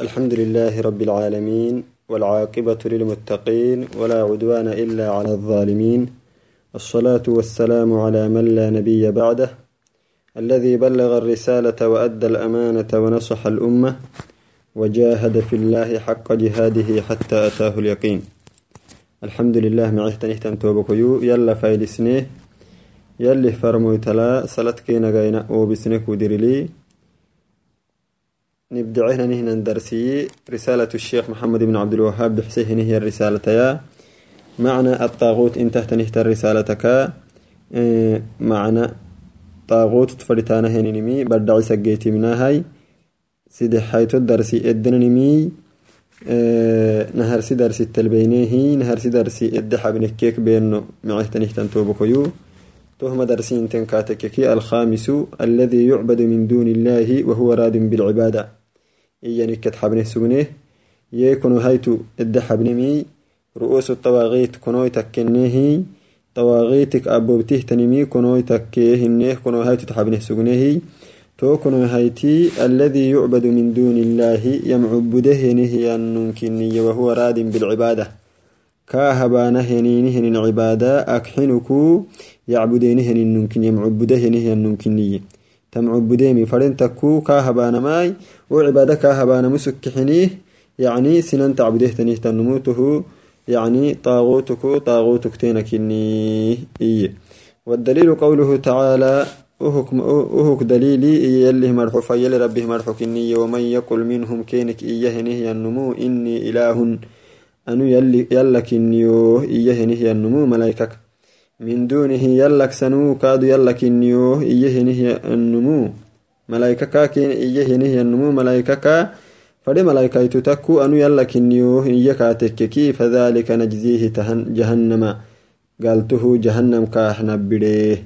الحمد لله رب العالمين والعاقبة للمتقين ولا عدوان إلا على الظالمين الصلاة والسلام على من لا نبي بعده الذي بلغ الرسالة وأدى الأمانة ونصح الأمة وجاهد في الله حق جهاده حتى أتاه اليقين الحمد لله معه نهتن توبكيو يلا فايلسنيه يلي فرمويتلا سلتكي نغينا وبسنك ودرلي نبدعهنا نهنا درسي رسالة الشيخ محمد بن عبد الوهاب بحسيه هي الرسالة يا. معنى الطاغوت انتهت نهت رسالتك آه معنى طاغوت تفرتانا هنينمي بدعي سجيتي مناهاي سيدي حيث الدرسي ادننمي آه نهر سي درسي التلبينيه نهر سي درسي ادحا بنكيك بينه معه تنهتن توبكيو تهم درسين تنكاتككي الخامس الذي يعبد من دون الله وهو راد بالعبادة. إياني كتحبنه سجنه يكون هيتو الدحبنمي رؤوس الطواغيت كنوي تكنيه طواغيتك أبوبته تنمي كنوي تكيه النيه كنو هيتو تحبنه سجنه تو كنو هيتي الذي يعبد من دون الله يمعبده نهي النمكني وهو راد بالعبادة. كاهبانه هنينهن عبادة أكحنكو يعبدينهن النمكن يمعبدهنه النمكنية تمعبديمي فرنتكو كاهبان ماي وعبادة كاهبان مسكحنيه يعني سنن تعبده تنيه تنموته يعني طاغوتك طاغوتك تينكني إيه والدليل قوله تعالى أهك, أهك دليلي يلي مرحو يلي ربه مرحو كني ومن يقل منهم كينك إيه نهي النمو إني إله أنو يلي يلك إنيو إيه نهي النمو ملايكك. من دونه يلك سنو كاد يلك إنيو إيه نهي النمو ملايكة كاكين إيه نهي النمو ملايكة كا فدي ملايكة تتكو أنو يلك إنيو إيه كاتككي فذلك نجزيه جهنم. قالته جهنم كاحنا بديه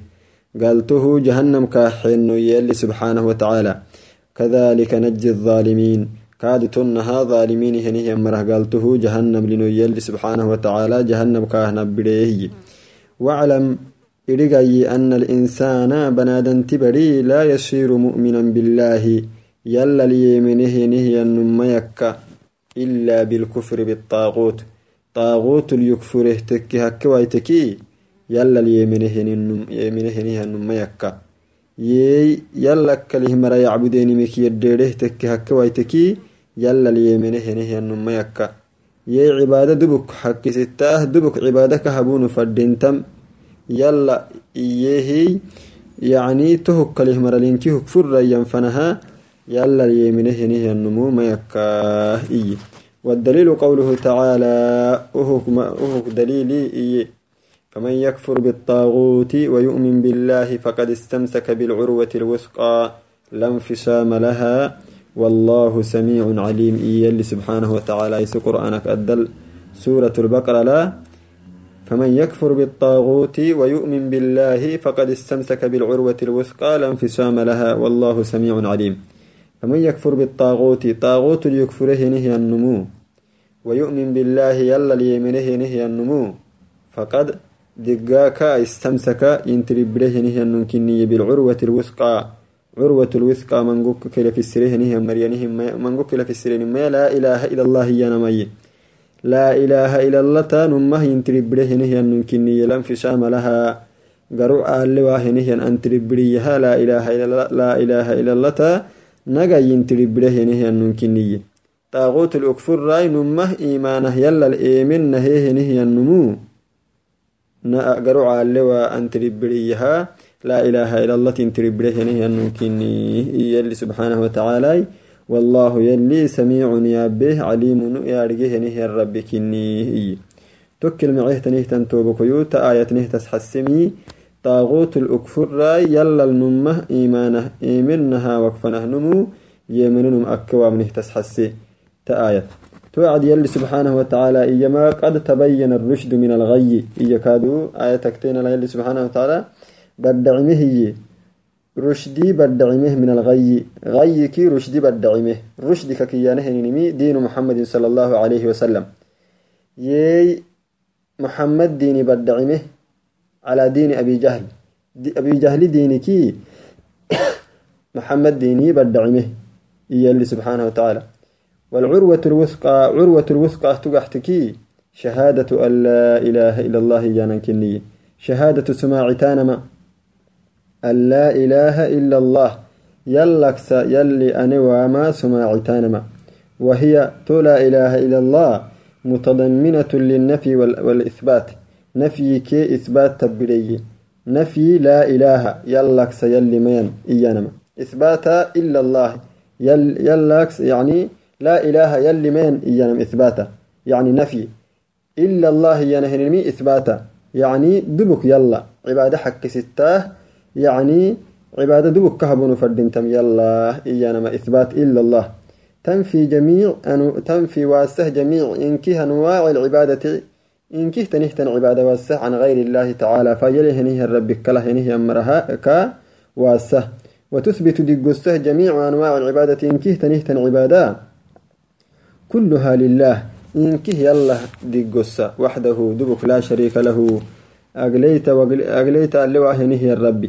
قالته جهنم كاحن يلي سبحانه وتعالى. كذلك نجزي الظالمين. كاد تنها ظالمين هنيه مره قالته جهنم لنو يلي سبحانه وتعالى. جهنم كاحنا بديه واعلم إرقي أن الإنسان بنادن تبري لا يصير مؤمنا بالله. يلا ليمنه نهي النميك إلا بالكفر بالطاغوت. طاغوت اليكفره تكي هكوايتكي يلا ليمنه نهي النميك. يي يلا كله مرا يعبدين مك يدره تكي هكوايتكي يلا ليمنه نهي النميك. يي عبادة دبك حق ستاه دبك عبادة كهبون فردنتم يلا إيهي يعني تهك له مرلينكي كفر ينفنها يلا اليمنه نهي النمو ما يكاه إيه والدليل قوله تعالى أهك دليلي إيه فمن يكفر بالطاغوت ويؤمن بالله فقد استمسك بالعروة الوثقى لا انفصام لها والله سميع عليم. إيه سبحانه وتعالى يسي قرآنك أدل سورة البقرة لا. فمن يكفر بالطاغوت ويؤمن بالله فقد استمسك بالعروة الوثقى لا انفصام لها. والله سميع عليم. فمن يكفر بالطاغوت طاغوت ليكفره نهي النمو. ويؤمن بالله يلا ليمنه نهي النمو. فقد دقاك استمسك ينتربره نهي النمكني بالعروة الوثقى. عروة الوثقى من قك كلا في السرية نهي مريانه من قك كلا في السرين ما لا إله إلا الله يا نمي لا إله إلا الله تانمه ينتربره نهي النمكني لم في شام لها قرؤ اللواه نهي أن تربريها لا إله إلا لا إله إلا الله تا نجا ينتربره نهي النمكني طاغوت الأكفر راي نمه إيمانه يلا الإيمن نهيه نهي النمو نقرع اللوى أن تربريها لا إله إلا الله تنتربره نهي النمكني يلي سبحانه وتعالى. والله يلي سميع يا به عليم يا رجيه نهي الرب كني تكل معيه تنيه تنتوب كيوت آية نه تسحسمي. طاغوت الأكفر. يلا النمه. إيمانه إيمنها. وكفنه نمو. يمننم أكوا منه تسحسي. تآية توعد يلي سبحانه وتعالى. إيما قد تبين الرشد من الغي. إيكادو آية تكتين يلي سبحانه وتعالى. بدعمه. رشدي بدعمه من الغي. غي كي رشدي بدعمه. رشدي ككيانه نمي دين محمد صلى الله عليه وسلم. يي محمد ديني بدعمه على دين أبي جهل. دي أبي جهل ديني كي محمد ديني بدعمه. يلي سبحانه وتعالى. والعروة الوثقى عروة الوثقى تقحتكي شهادة أن لا إله إلا الله يانكني شهادة سماعتانما أن لا إله إلا الله. يلكس يلي أنا وما سماعتانما وهي لا إله إلا الله متضمنة للنفي والإثبات. نفي كي إثبات تبري نفي لا إله. يلكس يلي مين؟ إيانما. إثبات إلا الله. يل يلكس يعني لا إله يلي مين؟ إيانما. إثباتا يعني نفي. إلا الله ينهنمي إثباتا يعني دبك يلا. عبادة حق ستاه. يعني عبادة دبك كهبون فردنتم يلا إيانما إثبات إلا الله. تنفي جميع أنو تنفي واسه جميع إنكه أنواع العبادة إنكه تنهتن عبادة واسه عن غير الله تعالى فيله نيه الرب كله نيه أمرها كا واسه. وتثبت دقسه جميع أنواع العبادة إنكه تنهتن عبادة كلها لله. إنكه يلا دقسه وحده دبك لا شريك له. أقليت أقليت اللواه نيه الرب.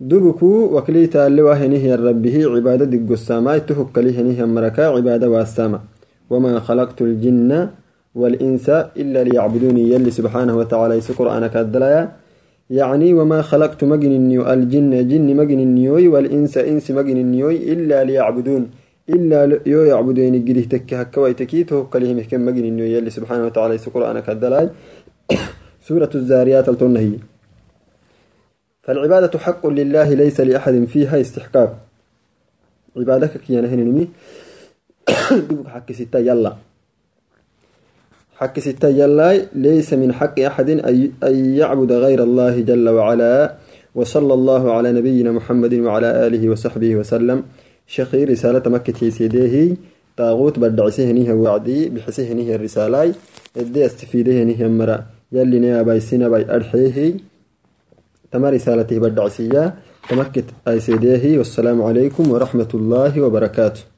dubukuu wakiliita alliwahenihiya rabbihii cibaada diggosaamaaytu hukkalihenihiya marakaa cibaada waasaama wamaa khalaqtu aljinna walinsa ila liyacbuduunii yalli subxaanahu watacaala isi qur'aanaka dalaya wamaa khalaqtu magininiyo aljinna jinni magininiyoy walinsa insi magininiyoy ilaa liyacbuduun ilaa yoo yacbudeeni gidihtakke hakkawaytakiito hukkalihimihke magininiyo yalli subxaanahu watacaala isi qur'aanaka suuratu zaariyaat altonnahiye فالعبادة حق لله ليس لأحد فيها استحقاق. عبادك كي نهنمي دوبك حق ستة يلا. حق ستة يلا ليس من حق أحد أن يعبد غير الله جل وعلا. وصلى الله على نبينا محمد وعلى آله وصحبه وسلم. شخي رسالة مكة سيديه طاغوت بدعسيه نيه وعدي. بحسيه الرسالة. ادي استفيده نيه مرة يلي نيا باي سينا باي أرحيه. تما رسالته بدعسية تمكت أي سيديه والسلام عليكم ورحمة الله وبركاته.